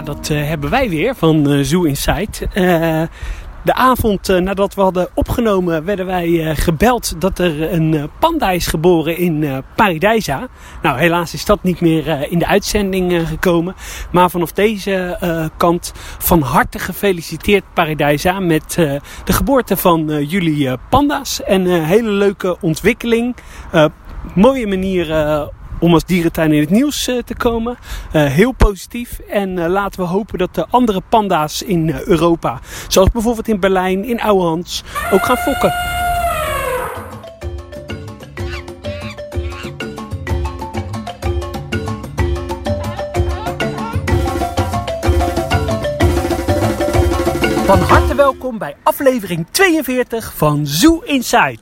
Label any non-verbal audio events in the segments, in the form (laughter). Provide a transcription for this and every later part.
Ja, dat hebben wij weer van Zoo Insight. De avond nadat we hadden opgenomen werden wij gebeld dat er een panda is geboren in Paradijsa. Nou, helaas is dat niet meer in de uitzending gekomen. Maar vanaf deze kant van harte gefeliciteerd Paradijsa met de geboorte van jullie panda's. En een hele leuke ontwikkeling. mooie manier om als dierentuin in het nieuws uh, te komen. Uh, heel positief. En uh, laten we hopen dat de andere panda's in Europa, zoals bijvoorbeeld in Berlijn, in Ouwehans, ook gaan fokken. Van harte welkom bij aflevering 42 van Zoo Inside.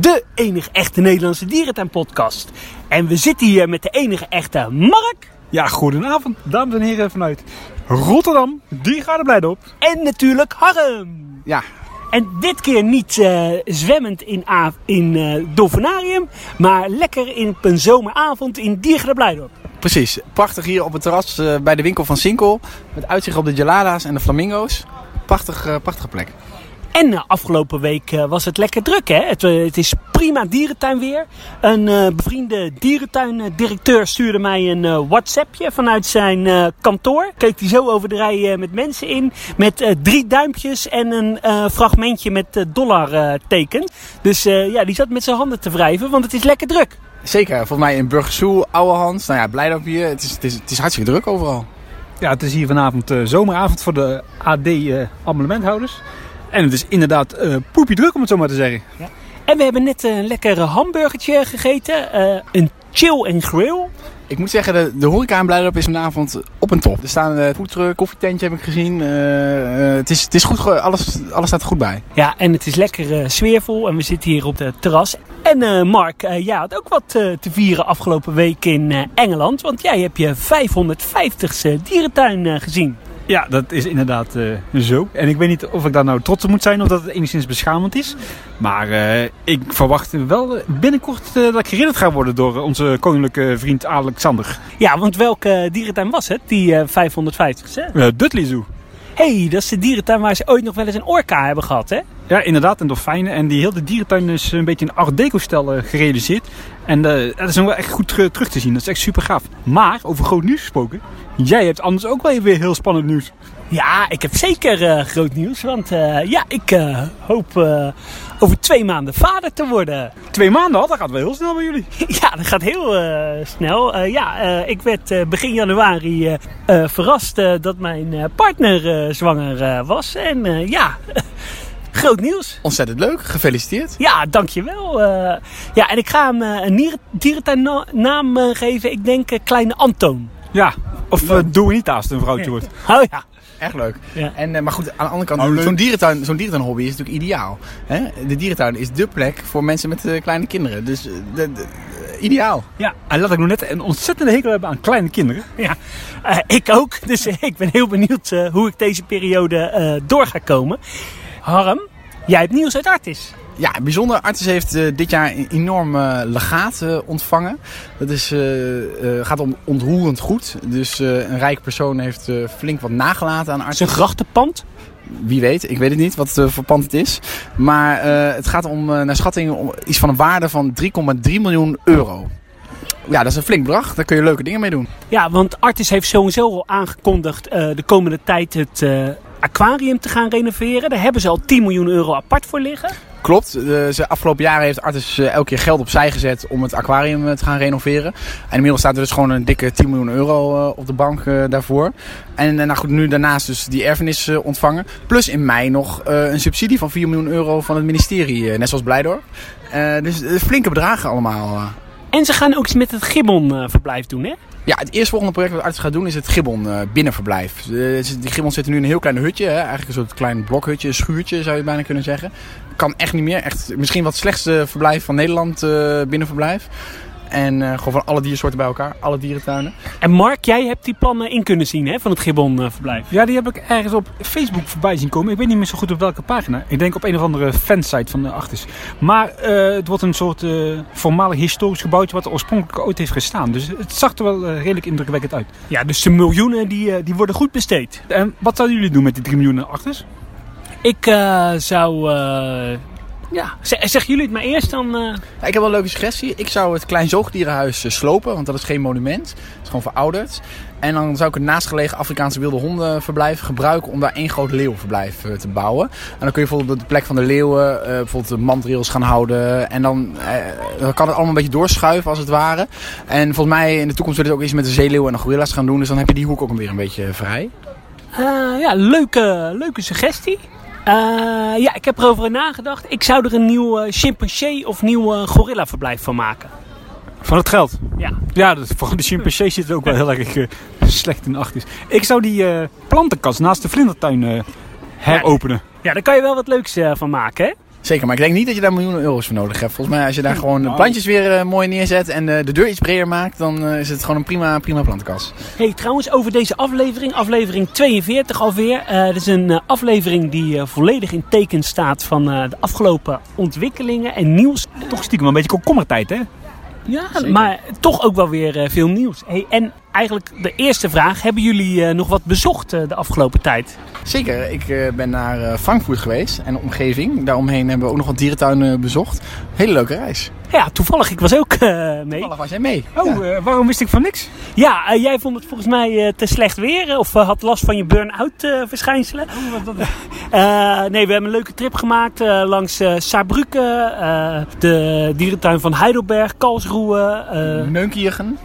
De enige echte Nederlandse dierentuinpodcast. En we zitten hier met de enige echte Mark. Ja, goedenavond, dames en heren vanuit Rotterdam. Die gaat er blij op. En natuurlijk Harm. Ja. En dit keer niet uh, zwemmend in, in uh, Dolfinarium, maar lekker in, op een zomeravond in Diergaarde Blijdorp. Precies, prachtig hier op het terras uh, bij de winkel van Sinkel. Met uitzicht op de gelada's en de flamingo's. Prachtig, prachtige plek. En uh, afgelopen week uh, was het lekker druk. Hè? Het, uh, het is prima dierentuin weer. Een bevriende dierentuindirecteur stuurde mij een WhatsAppje vanuit zijn kantoor. Keek hij zo over de rij met mensen in. Met drie duimpjes en een fragmentje met dollar teken. Dus ja, die zat met zijn handen te wrijven, want het is lekker druk. Zeker, volgens mij in Burgersoe, Ouwehans. Nou ja, blij dat hier. Het is, het, is, het is hartstikke druk overal. Ja, het is hier vanavond zomeravond voor de AD-abonnementhouders. En het is inderdaad uh, poepie druk om het zo maar te zeggen. Ja. En we hebben net een lekker hamburgertje gegeten. Uh, een chill en grill. Ik moet zeggen, de, de horeca in Blijdorp is vanavond op een top. Er staan een voetruck, koffietentje heb ik gezien. Uh, het, is, het is goed, alles, alles staat er goed bij. Ja, en het is lekker sfeervol. En we zitten hier op het terras. En Mark, jij had ook wat te vieren afgelopen week in Engeland. Want jij hebt je 550ste dierentuin gezien. Ja, dat is inderdaad uh, zo. En ik weet niet of ik daar nou trots op moet zijn of dat het enigszins beschamend is. Maar uh, ik verwacht wel binnenkort uh, dat ik herinnerd ga worden door onze koninklijke vriend Alexander. Ja, want welke dierentuin was het, die 550ste? Dudley Zoo. hey, dat is de dierentuin waar ze ooit nog wel eens een orka hebben gehad, hè? Ja, inderdaad, en dolfijnen. En die hele dierentuin is een beetje een art deco-stijl gerealiseerd. En dat is nog wel echt goed terug te zien. Dat is echt super gaaf. Maar, over groot nieuws gesproken. Jij hebt anders ook wel weer heel spannend nieuws. Ja, ik heb zeker uh, groot nieuws. Want uh, ja, ik uh, hoop over twee maanden vader te worden. (laughs) Twee maanden al? Dat gaat wel heel snel bij jullie. ja, dat gaat heel snel. ja, ik werd begin januari verrast dat mijn partner zwanger was. En ja... (laughs) Groot nieuws. Ontzettend leuk. Gefeliciteerd. Ja, dankjewel. Uh, ja, en ik ga hem een dierentuinnaam geven. Ik denk Kleine Antoon. Ja, of uh, doe niet als het een vrouwtje wordt. Oh ja. Echt leuk. Ja. En, uh, maar goed, aan de andere kant, oh, zo'n dierentuin, zo'n dierentuinhobby is natuurlijk ideaal. Hè? De dierentuin is dé plek voor mensen met uh, kleine kinderen. Dus de, de, ideaal. Ja, en laat ik nog net een ontzettende hekel hebben aan kleine kinderen. Ja, ik ook. Dus ik ben heel benieuwd hoe ik deze periode door ga komen. Harm, jij hebt nieuws uit Artis. Ja, bijzonder. Artis heeft uh, dit jaar een enorm uh, legaat uh, ontvangen. Dat is, gaat om ontroerend goed. Dus een rijke persoon heeft flink wat nagelaten aan Artis. Een grachtenpand? Wie weet, ik weet het niet wat voor pand het is. Maar het gaat om, naar schatting, om iets van een waarde van 3,3 miljoen euro. Ja, dat is een flink bedrag. Daar kun je leuke dingen mee doen. Ja, want Artis heeft sowieso al aangekondigd de komende tijd het aquarium te gaan renoveren. Daar hebben ze al 10 miljoen euro apart voor liggen. Klopt. De afgelopen jaren heeft Artis elke keer geld opzij gezet om het aquarium te gaan renoveren. En inmiddels staat er dus gewoon een dikke 10 miljoen euro op de bank daarvoor. En nou goed, nu daarnaast dus die erfenis ontvangen. Plus in mei nog een subsidie van 4 miljoen euro van het ministerie, net zoals Blijdorp. dus flinke bedragen allemaal. En ze gaan ook iets met het Gibbon-verblijf doen, hè? Ja, het eerstvolgende project wat Artis gaat doen is het Gibbon uh, binnenverblijf. Uh, die Gibbon zitten nu in een heel klein hutje. Eigenlijk een soort klein blokhutje, schuurtje zou je bijna kunnen zeggen. Kan echt niet meer. Echt, misschien wat slechtste verblijf van Nederland binnenverblijf. En eh, gewoon van alle diersoorten bij elkaar, alle dierentuinen. En Mark, jij hebt die plannen in kunnen zien hè, van het Gibbon-verblijf. Ja, die heb ik ergens op Facebook voorbij zien komen. Ik weet niet meer zo goed op welke pagina. Ik denk op een of andere fansite van de Achtis. Maar eh, het wordt een soort uh, voormalig historisch gebouwtje wat er oorspronkelijk ooit heeft gestaan. Dus het zag er wel redelijk indrukwekkend uit. Ja, dus de miljoenen die, die worden goed besteed. En wat zouden jullie doen met die 3 miljoen Achtis? Ik zou ja, zeggen jullie het maar eerst dan? Uh... Ja, ik heb wel een leuke suggestie. Ik zou het Klein Zoogdierenhuis uh, slopen, want dat is geen monument. Het is gewoon verouderd. En dan zou ik het naastgelegen Afrikaanse wilde hondenverblijf gebruiken om daar één groot leeuwverblijf uh, te bouwen. En dan kun je bijvoorbeeld op de plek van de leeuwen bijvoorbeeld de mandrails gaan houden. En dan, kan het allemaal een beetje doorschuiven als het ware. En volgens mij in de toekomst willen we ook iets met de zeeleeuwen en de gorilla's gaan doen. Dus dan heb je die hoek ook weer een beetje vrij. ja, leuke, leuke suggestie. Uh, ja, ik heb erover nagedacht. Ik zou er een nieuw uh, chimpansee of nieuw uh, gorillaverblijf van maken. Van het geld? Ja. Ja, dat, voor de chimpansee zit ook wel heel erg slecht in achter. Ik zou die plantenkast naast de vlindertuin heropenen. Ja, ja, daar kan je wel wat leuks van maken, hè? Zeker, maar ik denk niet dat je daar miljoenen euro's voor nodig hebt. Volgens mij als je daar gewoon de plantjes weer uh, mooi neerzet en uh, de deur iets breder maakt, dan uh, is het gewoon een prima, prima plantenkas. Hey, trouwens over deze aflevering, aflevering 42 alweer. Het is een aflevering die volledig in teken staat van de afgelopen ontwikkelingen en nieuws. Toch stiekem een beetje komkommertijd hè? Ja, maar toch ook wel weer veel nieuws. Hey, en eigenlijk de eerste vraag. Hebben jullie uh, nog wat bezocht uh, de afgelopen tijd? Zeker. Ik uh, ben naar Frankfurt geweest en de omgeving. Daaromheen hebben we ook nog wat dierentuinen bezocht. Hele leuke reis. Ja, toevallig. Ik was ook mee. Toevallig was jij mee. Oh, ja. waarom wist ik van niks? Ja, jij vond het volgens mij te slecht weer. Of had last van je burn-out verschijnselen. Oh, wat, (laughs) nee, we hebben een leuke trip gemaakt langs Saarbrücken. de dierentuin van Heidelberg, Karlsruhe. Neunkirchen.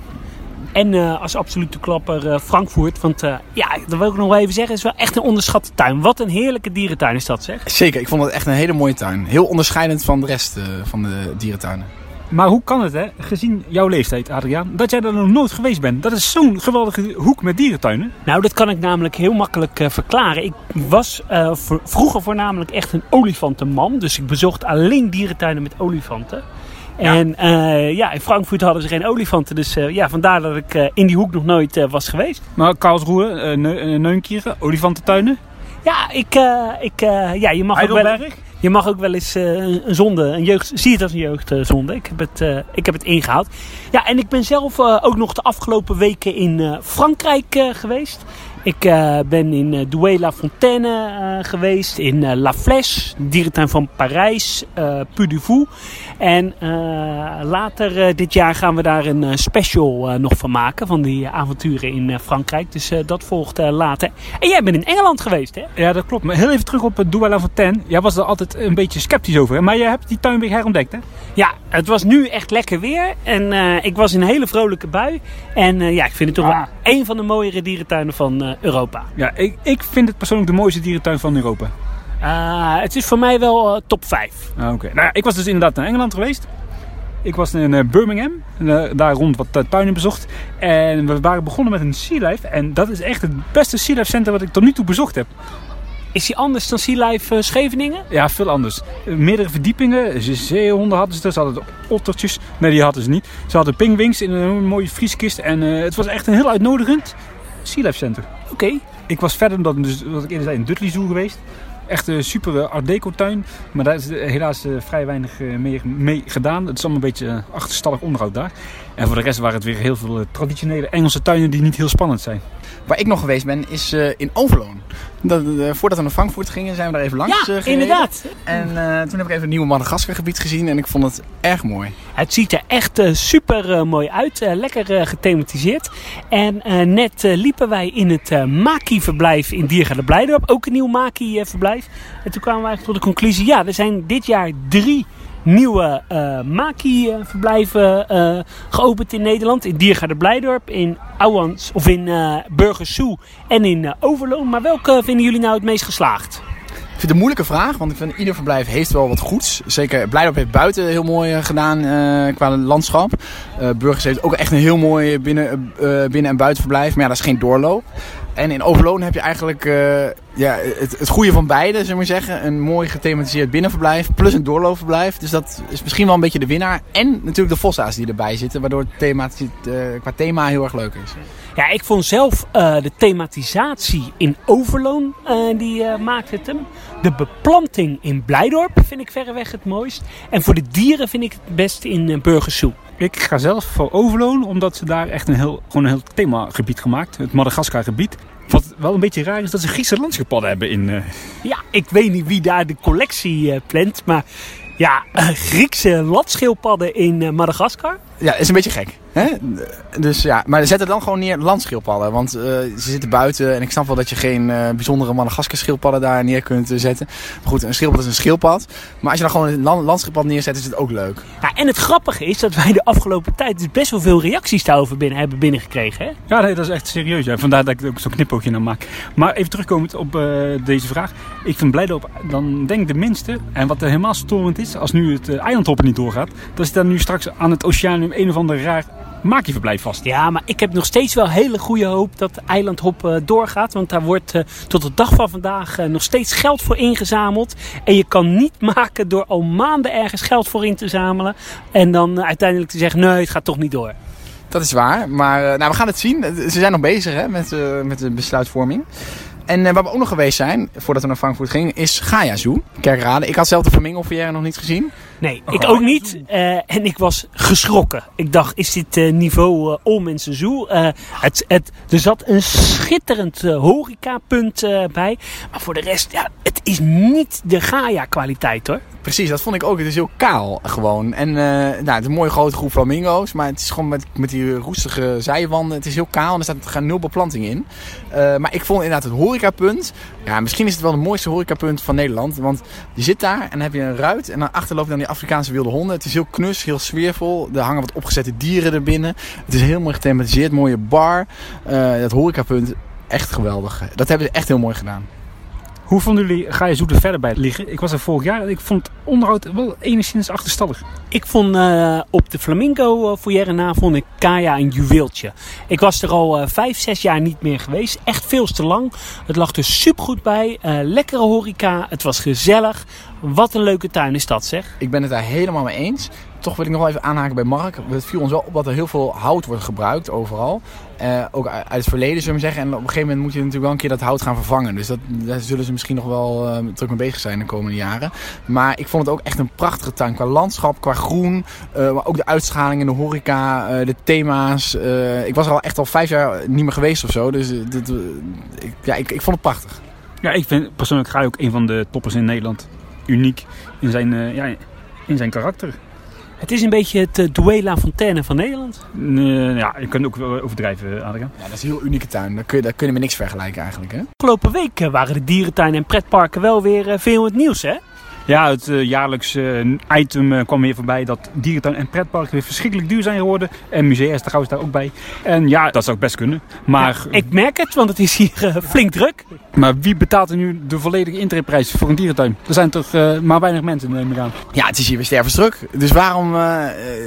En uh, als absolute klapper uh, Frankfurt. Want uh, ja, dat wil ik nog wel even zeggen. Het is wel echt een onderschatte tuin. Wat een heerlijke dierentuin is dat zeg. Zeker, ik vond het echt een hele mooie tuin. Heel onderscheidend van de rest van de dierentuinen. Maar hoe kan het, hè, gezien jouw leeftijd, Adriaan, dat jij er nog nooit geweest bent? Dat is zo'n geweldige hoek met dierentuinen. Nou, dat kan ik namelijk heel makkelijk uh, verklaren. Ik was uh, vroeger voornamelijk echt een olifantenman. Dus ik bezocht alleen dierentuinen met olifanten. En uh, ja, in Frankfurt hadden ze geen olifanten. Dus uh, ja, vandaar dat ik uh, in die hoek nog nooit was geweest. Maar Karlsruhe, ne Neunkirchen, olifantentuinen? Ja, ik, ik, ja, je mag ook wel... Je mag ook wel eens een zonde, een jeugd, zie het als een jeugdzonde. Ik heb het, ik heb het ingehaald. Ja, en ik ben zelf ook nog de afgelopen weken in Frankrijk geweest. Ik uh, ben in uh, Douai La Fontaine uh, geweest, in La Flèche, dierentuin van Parijs, Puy du Fou. En later dit jaar gaan we daar een special nog van maken, van die avonturen in Frankrijk. Dus dat volgt later. En jij bent in Engeland geweest, hè? Ja, dat klopt. Maar heel even terug op Douai La Fontaine. Jij was er altijd een beetje sceptisch over, hè? maar jij hebt die tuin weer herontdekt, hè? Ja, het was nu echt lekker weer. En ik was in een hele vrolijke bui. En ja, ik vind het toch ah. wel een van de mooiere dierentuinen van Europa. Ja, ik, ik vind het persoonlijk de mooiste dierentuin van Europa. Uh, het is voor mij wel uh, top 5. Ah, Oké. Nou, ik was dus inderdaad naar Engeland geweest. Ik was in uh, Birmingham, daar rond wat tuinen bezocht. En we waren begonnen met een Sea Life. En dat is echt het beste Sea Life Center wat ik tot nu toe bezocht heb. Is die anders dan Sea Life Scheveningen? Ja, veel anders. Meerdere verdiepingen. Zeehonden hadden ze er. Ze hadden ottertjes. Nee, die hadden ze niet. Ze hadden pingwings in een mooie vrieskist. En het was echt een heel uitnodigend Sea Life Center. Oké. Ik was verder dan, dus, wat ik eerder zei, in Dudley Zoo geweest. Echt een super eh, art deco tuin. Maar daar is helaas eh, vrij weinig eh, meer mee gedaan. Het is allemaal een beetje achterstallig onderhoud daar. En voor de rest waren het weer heel veel traditionele Engelse tuinen die niet heel spannend zijn. Waar ik nog geweest ben, is uh, in Overloon. Dat, uh, voordat we naar Frankfurt gingen, zijn we daar even langs ja, uh, inderdaad. En toen heb ik even een nieuwe Madagaskar gebied gezien en ik vond het erg mooi. Het ziet er echt super mooi uit. lekker gethematiseerd. En net liepen wij in het Maki-verblijf in Diergaarde Blijdorp. Ook een nieuw Maki-verblijf. En toen kwamen we eigenlijk tot de conclusie, ja, er zijn dit jaar drie nieuwe uh, Maki-verblijven uh, geopend in Nederland. In Diergaarde Blijdorp, in Ouwans of in uh, Burgersoe en in Overloon. Maar welke vinden jullie nou het meest geslaagd? Ik vind het een moeilijke vraag, want ik vind ieder verblijf heeft wel wat goeds. Zeker Blijdorp heeft buiten heel mooi gedaan qua landschap. Burgers heeft ook echt een heel mooi binnen, binnen- en buitenverblijf, maar ja, dat is geen doorloop. En in Overloon heb je eigenlijk uh, ja, het, het goede van beide, zullen we zeggen. Een mooi gethematiseerd binnenverblijf plus een doorloopverblijf. Dus dat is misschien wel een beetje de winnaar. En natuurlijk de Vossa's die erbij zitten, waardoor het thema, uh, qua thema heel erg leuk is. Ja, ik vond zelf uh, de thematisatie in Overloon, die maakt het hem. De beplanting in Blijdorp vind ik verreweg het mooist. En voor de dieren vind ik het best in Burgersoe. Ik ga zelf voor Overloon, omdat ze daar echt een heel, gewoon een heel themagebied gemaakt. Het Madagaskar-gebied. Wat wel een beetje raar is dat ze Griekse landschildpadden hebben in... Uh... Ja, ik weet niet wie daar de collectie uh, plant, maar ja, uh, Griekse landschildpadden in Madagaskar. Ja, is een beetje gek. Hè? Dus ja, maar zet er dan gewoon neer landschildpadden. Want uh, ze zitten buiten en ik snap wel dat je geen uh, bijzondere Madagaskar schildpadden daar neer kunt zetten. Maar goed, een schildpad is een schildpad. Maar als je dan gewoon een land landschildpad neerzet, is het ook leuk. Ja, en het grappige is dat wij de afgelopen tijd dus best wel veel reacties daarover binnen hebben binnengekregen. Hè? Ja, nee, dat is echt serieus. Ja. Vandaar dat ik ook zo'n knipoogje naar maak. Maar even terugkomend op uh, deze vraag. Ik vind blij op, dan denk ik de minste. En wat er helemaal storend is, als nu het eilandhoppen niet doorgaat. Dat is dan nu straks aan het oceanium een of ander raar maak je verblijf vast. Ja, maar ik heb nog steeds wel hele goede hoop dat eilandhop uh, doorgaat. Want daar wordt uh, tot de dag van vandaag uh, nog steeds geld voor ingezameld. En je kan niet (laughs) maken door al maanden ergens geld voor in te zamelen. En dan uiteindelijk te zeggen, nee, het gaat toch niet door. Dat is waar, maar nou, we gaan het zien. Ze zijn nog bezig hè, met, met de besluitvorming. En waar we ook nog geweest zijn, voordat we naar Frankfurt gingen, is Gaia Zoo, Kerkrade. Ik had zelf de Flamingo nog niet gezien. Nee, ik ook niet. Uh, en ik was geschrokken. Ik dacht, is dit uh, niveau uh, Olmense Zoo? het, het, er zat een schitterend horecapunt bij. Maar voor de rest, ja, het is niet de Gaia kwaliteit hoor. Precies, dat vond ik ook. Het is heel kaal gewoon. En nou, het is een mooie grote groep flamingo's. Maar het is gewoon met, met die roestige zijwanden. Het is heel kaal en er staat gaan nul beplanting in. maar ik vond inderdaad het horecapunt. Ja, misschien is het wel het mooiste horecapunt van Nederland. Want je zit daar en dan heb je een ruit. En dan achter loopt dan die Afrikaanse wilde honden. Het is heel knus, heel sfeervol. Er hangen wat opgezette dieren erbinnen. Het is heel mooi gethematiseerd, mooie bar. Uh, dat horecapunt, echt geweldig. Dat hebben ze echt heel mooi gedaan. Hoe vonden jullie Ga je zoeken verder bij liggen? Ik was er vorig jaar en ik vond het onderhoud wel enigszins achterstallig. Ik vond uh, op de Flamingo uh, Foyer na vond ik Kaya een juweeltje. Ik was er al uh, vijf, zes jaar niet meer geweest. Echt veel te lang. Het lag er supergoed bij. lekkere horeca. Het was gezellig. Wat een leuke tuin is dat zeg. Ik ben het daar helemaal mee eens toch wil ik nog wel even aanhaken bij Mark. Het viel ons wel op dat er heel veel hout wordt gebruikt overal. Uh, ook uit het verleden, zullen we zeggen. En op een gegeven moment moet je natuurlijk wel een keer dat hout gaan vervangen. Dus dat, daar zullen ze misschien nog wel uh, druk mee bezig zijn de komende jaren. Maar ik vond het ook echt een prachtige tuin. Qua landschap, qua groen. Uh, maar ook de uitschaling in de horeca, de thema's. ik was er al echt al vijf jaar niet meer geweest of zo. Dus dit, ik, ja, ik, ik vond het prachtig. Ja, ik vind persoonlijk ga ook een van de toppers in Nederland. Uniek in zijn, ja, in zijn karakter. Het is een beetje het uh, Duela Fontaine van Nederland. Uh, ja, je kunt ook overdrijven, Adriaan. Ja, dat is een heel unieke tuin. Daar kun je, daar kun je met niks vergelijken eigenlijk. Hè? Afgelopen week eh, waren de dierentuinen en pretparken wel weer veel in het nieuws, hè? Ja, het uh, jaarlijks uh, item uh, kwam weer voorbij dat dierentuin en pretparken weer verschrikkelijk duur zijn geworden. En musea is trouwens daar ook bij. En ja, dat zou ook best kunnen. Maar, ja, ik merk het, want het is hier flink druk. Maar wie betaalt er nu de volledige intreprijs voor een dierentuin? Er zijn toch maar weinig mensen, neem ik aan. Ja, het is hier weer stervensdruk. Dus waarom,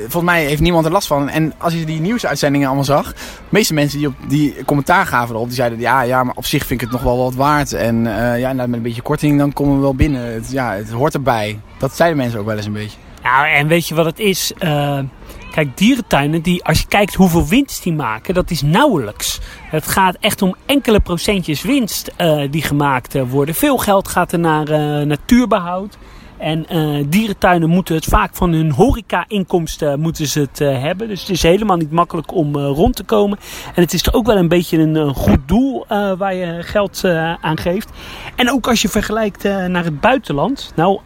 volgens mij heeft niemand er last van. En als je die nieuwsuitzendingen allemaal zag, de meeste mensen die, op, die commentaar gaven erop, die zeiden ja, ja, maar op zich vind ik het nog wel wat waard. En ja, nou, met een beetje korting dan komen we wel binnen. Het, ja, het hoort erbij. Dat zeiden mensen ook wel eens een beetje. Nou, en weet je wat het is? Uh, kijk, dierentuinen, die, als je kijkt hoeveel winst die maken, dat is nauwelijks. Het gaat echt om enkele procentjes winst uh, die gemaakt uh, worden. Veel geld gaat er naar natuurbehoud. En dierentuinen moeten het vaak van hun horeca-inkomsten moeten ze het hebben. Dus het is helemaal niet makkelijk om rond te komen. En het is ook wel een beetje een, goed doel waar je geld aan geeft. En ook als je vergelijkt naar het buitenland. Nou,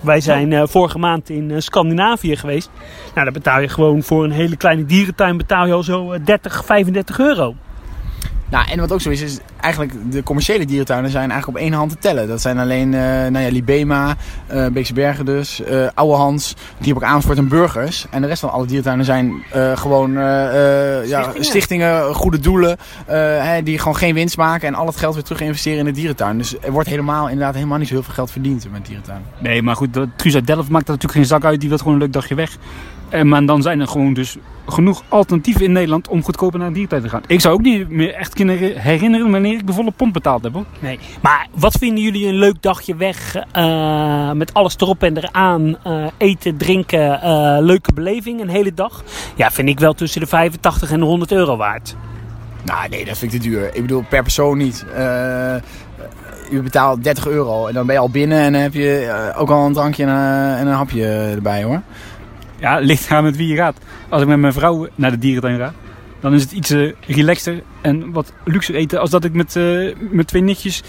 wij zijn vorige maand in Scandinavië geweest. Nou, dan betaal je gewoon voor een hele kleine dierentuin betaal je al zo 30, 35 euro. Nou, en wat ook zo is, is eigenlijk de commerciële dierentuinen zijn eigenlijk op één hand te tellen. Dat zijn alleen uh, nou ja, Libema, uh, Beekse Bergen dus, uh, Oude Hans, die op Amersfoort en Burgers. En de rest van alle dierentuinen zijn gewoon stichtingen. Ja, stichtingen, goede doelen, hè, die gewoon geen winst maken en al het geld weer terug investeren in de dierentuin. Dus er wordt helemaal, inderdaad helemaal niet zo heel veel geld verdiend met dierentuin. Nee, maar goed, Truus uit Delft maakt dat natuurlijk geen zak uit. Die wil gewoon een leuk dagje weg. En, maar dan zijn er gewoon dus genoeg alternatieven in Nederland om goedkoper naar een dierentuin te gaan. Ik zou ook niet meer echt kunnen herinneren wanneer ik de volle pomp betaald heb. Hoor. Nee. Maar wat vinden jullie een leuk dagje weg uh, met alles erop en eraan? Uh, eten, drinken, uh, leuke beleving, een hele dag? Ja, vind ik wel tussen de 85 en de 100 euro waard. Nou, nee, dat vind ik te duur. Ik bedoel, per persoon niet. je betaalt 30 euro en dan ben je al binnen en dan heb je ook al een drankje en, en een hapje erbij hoor. Ja, ligt aan met wie je gaat. Als ik met mijn vrouw naar de dierentuin ga, dan is het iets uh, relaxter en wat luxer eten als dat ik met, uh, met twee nichtjes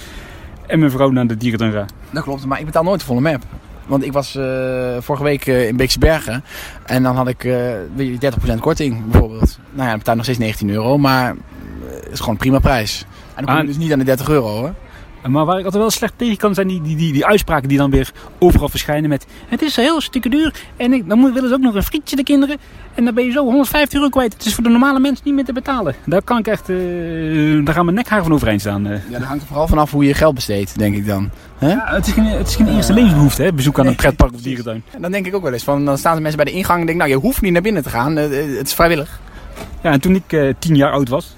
en mijn vrouw naar de dierentuin ga. Dat klopt, maar ik betaal nooit de volle map. Want ik was uh, vorige week in Beekse Bergen en dan had ik 30% korting bijvoorbeeld. Nou ja, dan betaal ik nog steeds 19 euro, maar het is gewoon een prima prijs. En dan kom je dus niet aan de 30 euro hoor. Maar waar ik altijd wel slecht tegen kan zijn die, die, die, die uitspraken die dan weer overal verschijnen met... Het is heel stukken duur en ik, dan willen ze ook nog een frietje de kinderen. En dan ben je zo 150 euro kwijt. Het is voor de normale mens niet meer te betalen. Daar kan ik echt... Uh, daar gaan mijn nekhaar van overeind staan. Uh. Ja, dat hangt er vooral vanaf hoe je geld besteedt, denk ik dan. Huh? Ja, het is geen, het is geen eerste levensbehoefte, hè? bezoek aan een pretpark of dierentuin. En dan denk ik ook wel eens van, dan staan de mensen bij de ingang en denken, nou je hoeft niet naar binnen te gaan, het is vrijwillig. Ja, en toen ik uh, tien jaar oud was,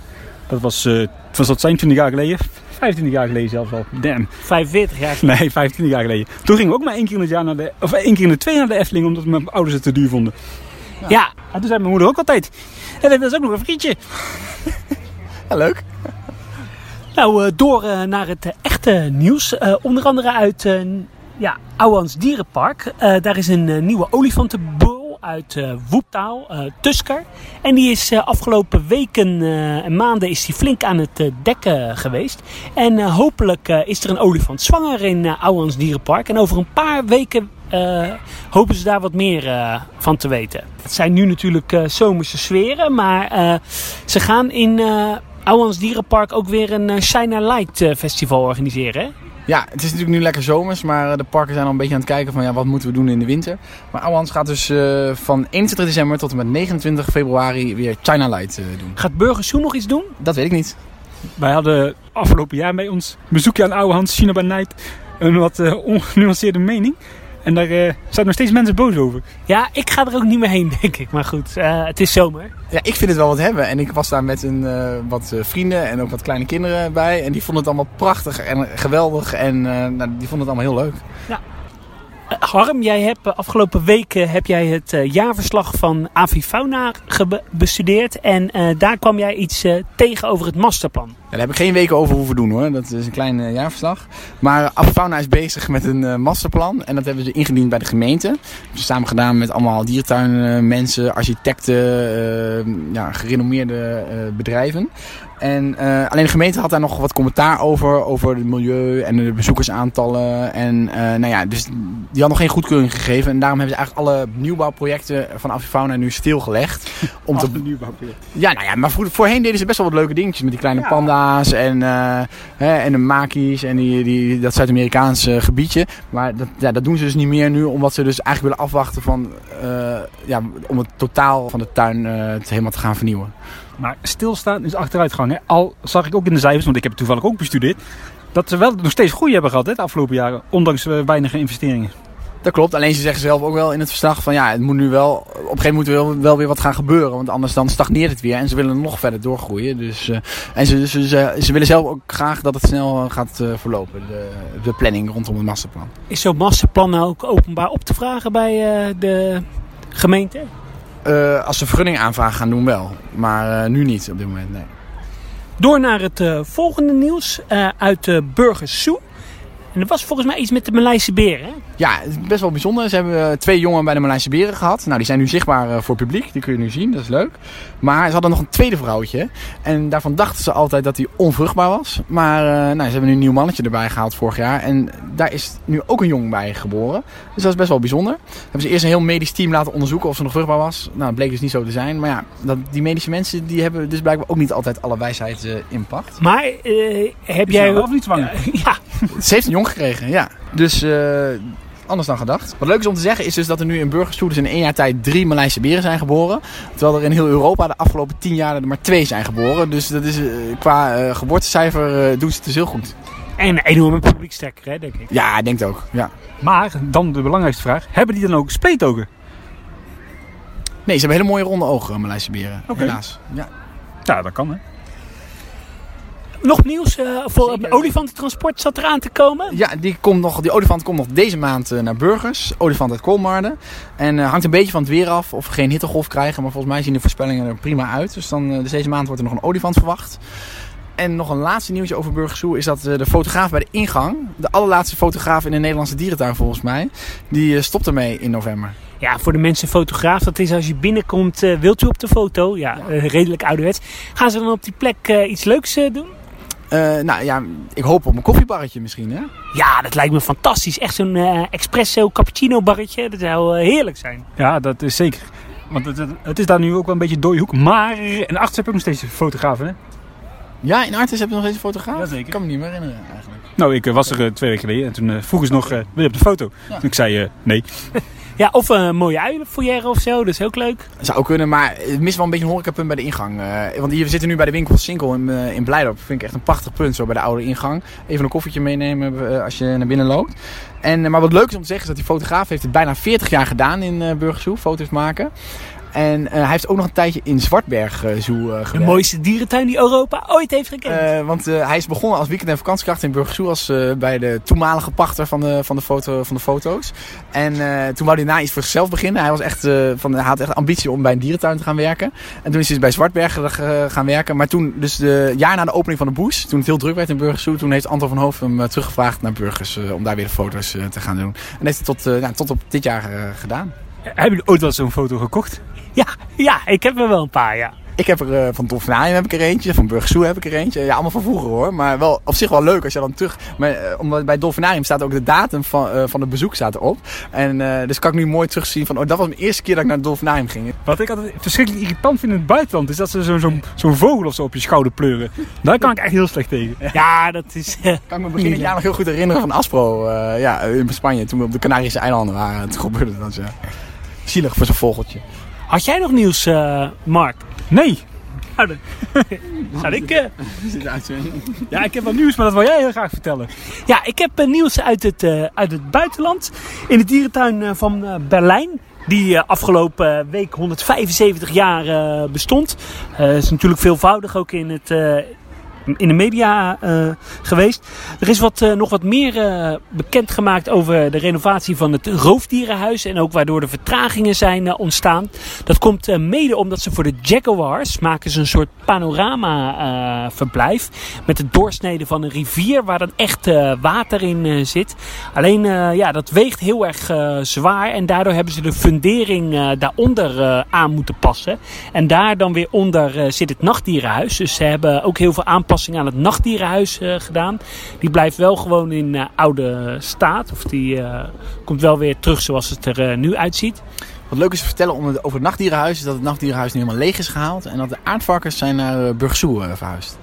dat was, was dat zijn 20 jaar geleden, 25 jaar geleden zelfs al. Damn. 45 jaar geleden? Nee, 25 jaar geleden. Toen gingen we ook maar één keer in het jaar naar de... Of één keer in de twee naar de Efteling, omdat mijn ouders het te duur vonden. Ja. ja. En toen zei mijn moeder ook altijd... En dat is ook nog een frietje. ja, leuk. Nou, uh, door uh, naar het uh, echte nieuws. onder andere uit ja, Ouwans Dierenpark. daar is een nieuwe olifantenboer uit uh, Woeptaal, uh, Tusker. En die is uh, afgelopen weken en maanden is die flink aan het dekken geweest. En hopelijk is er een olifant zwanger in uh, Dierenpark. En over een paar weken hopen ze daar wat meer van te weten. Het zijn nu natuurlijk zomerse sferen, maar ze gaan in Ouwans Dierenpark ook weer een China Light festival organiseren. Hè? Ja, het is natuurlijk nu lekker zomers, maar eh, de parken zijn al een beetje aan het kijken van ja, wat moeten we doen in de winter. Maar Ouwans gaat dus uh, van 21 december tot en met 29 februari weer China Light uh, doen. Gaat Burgersoe nog iets doen? Dat weet ik niet. Wij hadden afgelopen jaar bij ons bezoekje aan Ouwehans China by Night een wat uh, ongenuanceerde mening. En daar uh, zijn nog steeds mensen boos over. Ja, ik ga er ook niet meer heen, (laughs) denk ik. Maar goed, uh, het is zomer. Ja, ik vind het wel wat hebben. En ik was daar met een, uh, wat vrienden en ook wat kleine kinderen bij. En die vonden het allemaal prachtig en geweldig. En nou, die vonden het allemaal heel leuk. Ja. Harm, jij hebt afgelopen weken heb jij het jaarverslag van Avifauna bestudeerd. En daar kwam jij iets tegen over het masterplan daar heb ik geen weken over hoeven doen hoor. Dat is een klein jaarverslag. Maar Afauna is bezig met een masterplan. En dat hebben ze ingediend bij de gemeente. Ze samen gedaan met allemaal diertuinmensen, architecten, ja, gerenommeerde bedrijven. En uh, alleen de gemeente had daar nog wat commentaar over, over het milieu en de bezoekersaantallen. En uh, nou ja, dus die had nog geen goedkeuring gegeven. En daarom hebben ze eigenlijk alle nieuwbouwprojecten van Avifauna nu stilgelegd. Om te... nieuwbouwproject. Ja, nou ja, maar voorheen deden ze best wel wat leuke dingetjes met die kleine ja. panda en, uh, hè, en de maki's en die, die, dat Zuid-Amerikaanse gebiedje. Maar dat, ja, dat doen ze dus niet meer nu, omdat ze dus eigenlijk willen afwachten van, ja, om het totaal van de tuin helemaal te gaan vernieuwen. Maar stilstaan is achteruitgang. Hè? Al zag ik ook in de cijfers, want ik heb het toevallig ook bestudeerd, dat ze wel nog steeds groei hebben gehad hè, de afgelopen jaren, ondanks weinige investeringen. Dat klopt. Alleen ze zeggen zelf ook wel in het verslag van ja, het moet nu wel, op een gegeven moment moet er wel, weer wat gaan gebeuren. Want anders dan stagneert het weer en ze willen nog verder doorgroeien. Dus, uh, en ze, ze, ze, ze, willen zelf ook graag dat het snel gaat uh, verlopen, de, de planning rondom het masterplan. Is zo'n masterplan nou ook openbaar op te vragen bij uh, de gemeente? Als ze vergunning aanvragen gaan doen wel, maar nu niet op dit moment, nee. Door naar het volgende nieuws uit uh, Burgers Zoo. En er was volgens mij iets met de Maleise beren. Ja, het is best wel bijzonder. Ze hebben eh, twee jongen bij de Maleise beren gehad. Nou, die zijn nu zichtbaar eh, voor publiek. Die kun je nu zien, dat is leuk. Maar ze hadden nog een tweede vrouwtje. En daarvan dachten ze altijd dat hij onvruchtbaar was. Maar uh, nou, ze hebben nu een nieuw mannetje erbij gehaald vorig jaar. En daar is nu ook een jong bij geboren. Dus dat is best wel bijzonder. Hebben ze eerst een heel medisch team laten onderzoeken of ze nog vruchtbaar was. Nou, dat bleek dus niet zo te zijn. Maar ja, dat, die medische mensen die hebben dus blijkbaar ook niet altijd alle wijsheid uh, in pacht. Maar heb jij... Of niet zwanger? (laughs) ja. Ze heeft een jong gekregen, ja. Dus anders dan gedacht. Wat leuk is om te zeggen is dus dat er nu in Burgerstoel dus in één jaar tijd drie Maleise beren zijn geboren. Terwijl er in heel Europa de afgelopen tien jaar er maar twee zijn geboren. Dus dat is, uh, qua uh, geboortecijfer uh, doen ze het dus heel goed. En een enorme publiekstekker, hè, denk ik. Ja, ik denk het ook. Ja. Maar dan de belangrijkste vraag. Hebben die dan ook spleetogen? Nee, ze hebben hele mooie ronde ogen, Maleise beren. Oké. Helaas. Ja. Ja, dat kan hè. Nog nieuws eh, voor Zeker. olifantentransport zat eraan te komen. Ja, die, komt nog, die olifant komt nog deze maand eh, naar Burgers. Olifant uit Kolmarden. En eh, hangt een beetje van het weer af of we geen hittegolf krijgen. Maar volgens mij zien de voorspellingen er prima uit. Dus, dan, dus deze maand wordt er nog een olifant verwacht. En nog een laatste nieuwtje over Burgers Zoo is dat de fotograaf bij de ingang, de allerlaatste fotograaf in de Nederlandse dierentuin volgens mij, die stopt ermee in november. Ja, voor de mensen fotograaf, dat is als je binnenkomt, wilt u op de foto? Ja, eh, redelijk ouderwets. Gaan ze dan op die plek iets leuks doen? Eh, nou ja, ik hoop op een koffiebarretje misschien hè. Ja, dat lijkt me fantastisch. Echt zo'n eh, espresso cappuccino barretje. Dat zou eh, heerlijk zijn. Ja, dat is zeker. Want het, het- het is daar nu ook wel een beetje dode hoek. Maar in achter heb ik nog steeds fotografen. Hè? Ja, in Artis heb je nog eens een fotograaf? Jazeker. Ik kan me niet meer herinneren eigenlijk. Nou, ik eh, was er eh, twee weken geleden en toen eh, vroegen ze nog, eh, wil je op de foto? Ja. Toen ik zei eh, nee. (laughs) Ja, of een mooie uilenfoyer of zo. Dat is ook leuk. Zou ook kunnen, maar het mist wel een beetje een horecapunt bij de ingang. Eh, want hier, we zitten nu bij de winkel Sinkel in, eh, in Blijdorp. Vind ik echt een prachtig punt zo bij de oude ingang. Even een koffietje meenemen als je naar binnen loopt. En, maar wat leuk is om te zeggen is dat die fotograaf heeft het bijna 40 jaar gedaan in eh Burgersoe, foto's maken. En eh, hij heeft ook nog een tijdje in Zwartberg Zoo eh, De gewerkt. mooiste dierentuin die Europa ooit heeft gekend. Want hij is begonnen als weekend- en vakantiekracht in Burgersoe als eh, bij de toenmalige pachter van de, van de, foto, van de foto's. En toen wou hij na iets voor zichzelf beginnen. Hij, was echt, van, hij had echt ambitie om bij een dierentuin te gaan werken. En toen is hij bij Zwartberg gaan werken. Maar toen, dus de jaar na de opening van de Boes, toen het heel druk werd in Burgersoe, toen heeft Anton van Hoofd hem teruggevraagd naar Burgers om daar weer de foto's te gaan doen. En dat heeft hij tot, nou, tot op dit jaar gedaan. Hebben jullie ooit wel zo'n foto gekocht? Ja, ja, ik heb er wel een paar, ja. Ik heb er eh, van Dolfinarium heb ik er eentje, van Burgersoe heb ik er eentje. Ja, allemaal van vroeger hoor. Maar wel op zich wel leuk als je dan terug... Maar, eh, omdat bij Dolfinarium staat ook de datum van, eh, van het bezoek staat erop. En eh, dus kan ik nu mooi terugzien van... Oh, dat was mijn eerste keer dat ik naar het Dolfinarium ging. Wat ik altijd verschrikkelijk irritant vind in het buitenland is dat ze zo'n zo'n zo'n vogel of zo op je schouder pleuren. Daar kan ik echt heel slecht tegen. Ja, dat is... eh, kan ik me begin het jaar nog heel goed herinneren van Aspro. eh, ja, in Spanje. Toen we op de Canarische eilanden waren. Toen gebeurde dat, ja. Zielig voor zo'n vogeltje. Had jij nog nieuws, eh, Mark? Nee. Nou, dan- (laughs) Zal ik... eh, Ja, ik heb wel nieuws, maar dat wil jij heel graag vertellen. Ja, ik heb eh, nieuws uit het, uit het buitenland. In de dierentuin van Berlijn. Die afgelopen week 175 jaar bestond. Eh is natuurlijk veelvoudig ook in, het, in de media eh, geweest. Er is wat, eh, nog wat meer eh, bekendgemaakt over de renovatie van het roofdierenhuis. En ook waardoor er vertragingen zijn ontstaan. Dat komt mede omdat ze voor de Jaguars maken ze een soort panorama verblijf. Met het doorsneden van een rivier waar dan echt water in zit. Alleen ja, dat weegt heel erg zwaar. En daardoor hebben ze de fundering daaronder aan moeten passen. En daar dan weer onder zit het nachtdierenhuis. Dus ze hebben ook heel veel aanpassingen aan het nachtdierenhuis eh, gedaan. Die blijft wel gewoon in eh, oude staat. Of die eh, komt wel weer terug zoals het er nu uitziet. Wat leuk is te vertellen over het nachtdierenhuis... is dat het nachtdierenhuis nu helemaal leeg is gehaald. En dat de aardvarkens zijn naar Burgsoe verhuisd.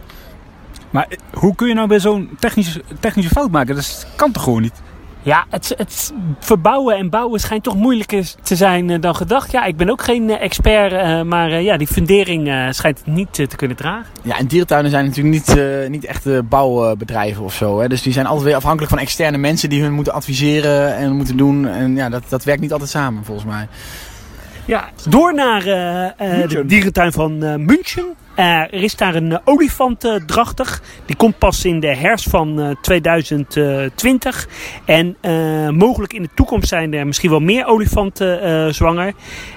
Maar hoe kun je nou bij zo'n technische, technische fout maken? Dat kan toch gewoon niet? Ja, het, het verbouwen en bouwen schijnt toch moeilijker te zijn eh, dan gedacht. Ja, ik ben ook geen eh, expert, eh, maar ja, die fundering schijnt niet te kunnen dragen. Ja, en dierentuinen zijn natuurlijk niet, niet echte bouwbedrijven of zo. Hè? Dus die zijn altijd weer afhankelijk van externe mensen die hun moeten adviseren en moeten doen. En ja, dat, dat werkt niet altijd samen volgens mij. Ja, door naar eh, eh, de dierentuin van eh, München. Er is daar een olifant drachtig. Die komt pas in de herfst van eh, 2020. En mogelijk in de toekomst zijn er misschien wel meer olifanten zwanger.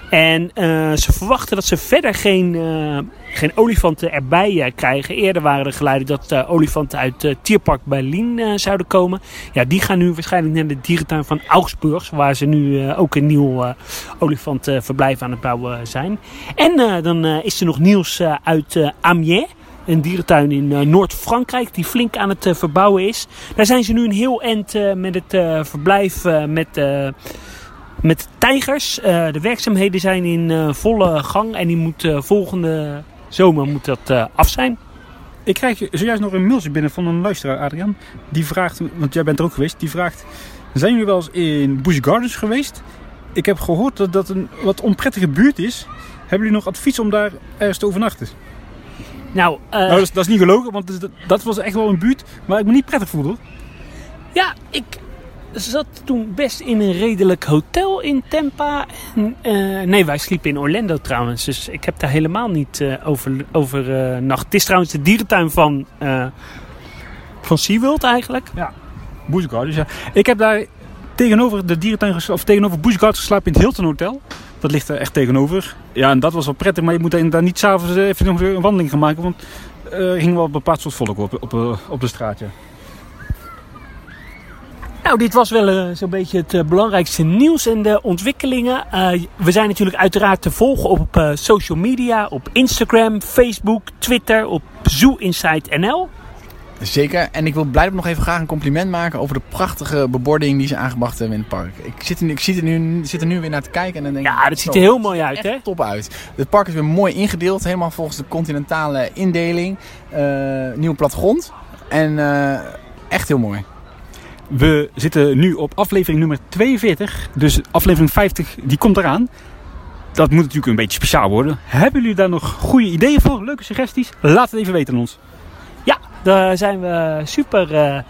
En eh, ze verwachten dat ze verder geen, eh, geen olifanten erbij eh, krijgen. Eerder waren er geluiden dat olifanten uit Tierpark Berlin zouden komen. Ja, die gaan nu waarschijnlijk naar de dierentuin van Augsburg. Waar ze nu ook een nieuw olifantenverblijf aan het bouwen zijn. En dan is er nog nieuws uit Amiens. Een dierentuin in Noord-Frankrijk die flink aan het verbouwen is. Daar zijn ze nu een heel eind met het verblijf met, met tijgers. Eh, de werkzaamheden zijn in eh, volle gang en die moet eh, volgende zomer moet dat af zijn. Ik krijg zojuist nog een mailtje binnen van een luisteraar, Adrian. Die vraagt, want jij bent er ook geweest, die vraagt... Zijn jullie wel eens in Busch Gardens geweest? Ik heb gehoord dat dat een wat onprettige buurt is. Hebben jullie nog advies om daar ergens te overnachten? Nou, nou, dat is, dat is niet gelogen, want dat, dat was echt wel een buurt waar ik me niet prettig voelde. Ja, ik, zat toen best in een redelijk hotel in Tampa. En, eh, nee, wij sliepen in Orlando trouwens. Dus ik heb daar helemaal niet eh, over, over eh, nacht. Het is trouwens de dierentuin van, van SeaWorld eigenlijk. Busch Gardens, ja. Ik heb daar tegenover de dierentuin of tegenover Busch Gardens geslapen in het Hilton Hotel. Dat ligt er echt tegenover. Ja, en dat was wel prettig, maar je moet daar niet s'avonds even een wandeling gaan maken, want er ging wel een bepaald soort volk op, op, de straat. Ja. Nou, dit was wel eh, zo'n beetje het eh, belangrijkste nieuws en de ontwikkelingen. Eh, we zijn natuurlijk uiteraard te volgen op social media, op Instagram, Facebook, Twitter, op Zoo Insight NL. Zeker. En ik wil blijkbaar nog even graag een compliment maken over de prachtige bebording die ze aangebracht hebben in het park. Ik zit er nu, ik zit er nu, zit er nu weer naar te kijken en dan denk ik... Ja, dat ziet er heel mooi uit, echt hè? top uit. Het park is weer mooi ingedeeld, helemaal volgens de continentale indeling. Nieuwe plattegrond. En echt heel mooi. We zitten nu op aflevering nummer 42, dus aflevering 50 die komt eraan. Dat moet natuurlijk een beetje speciaal worden. Hebben jullie daar nog goede ideeën voor? Leuke suggesties? Laat het even weten aan ons. Ja, daar zijn we super eh,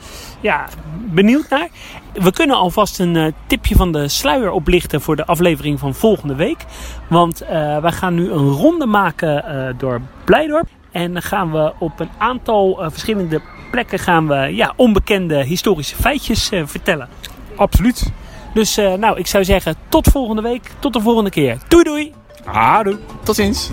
ja, benieuwd naar. We kunnen alvast een eh, tipje van de sluier oplichten voor de aflevering van volgende week. Want eh wij gaan nu een ronde maken door Blijdorp. En dan gaan we op een aantal verschillende plekken gaan we, ja, onbekende historische feitjes eh, vertellen. Absoluut. Dus eh, nou, ik zou zeggen tot volgende week. Tot de volgende keer. Doei doei! Tot ziens.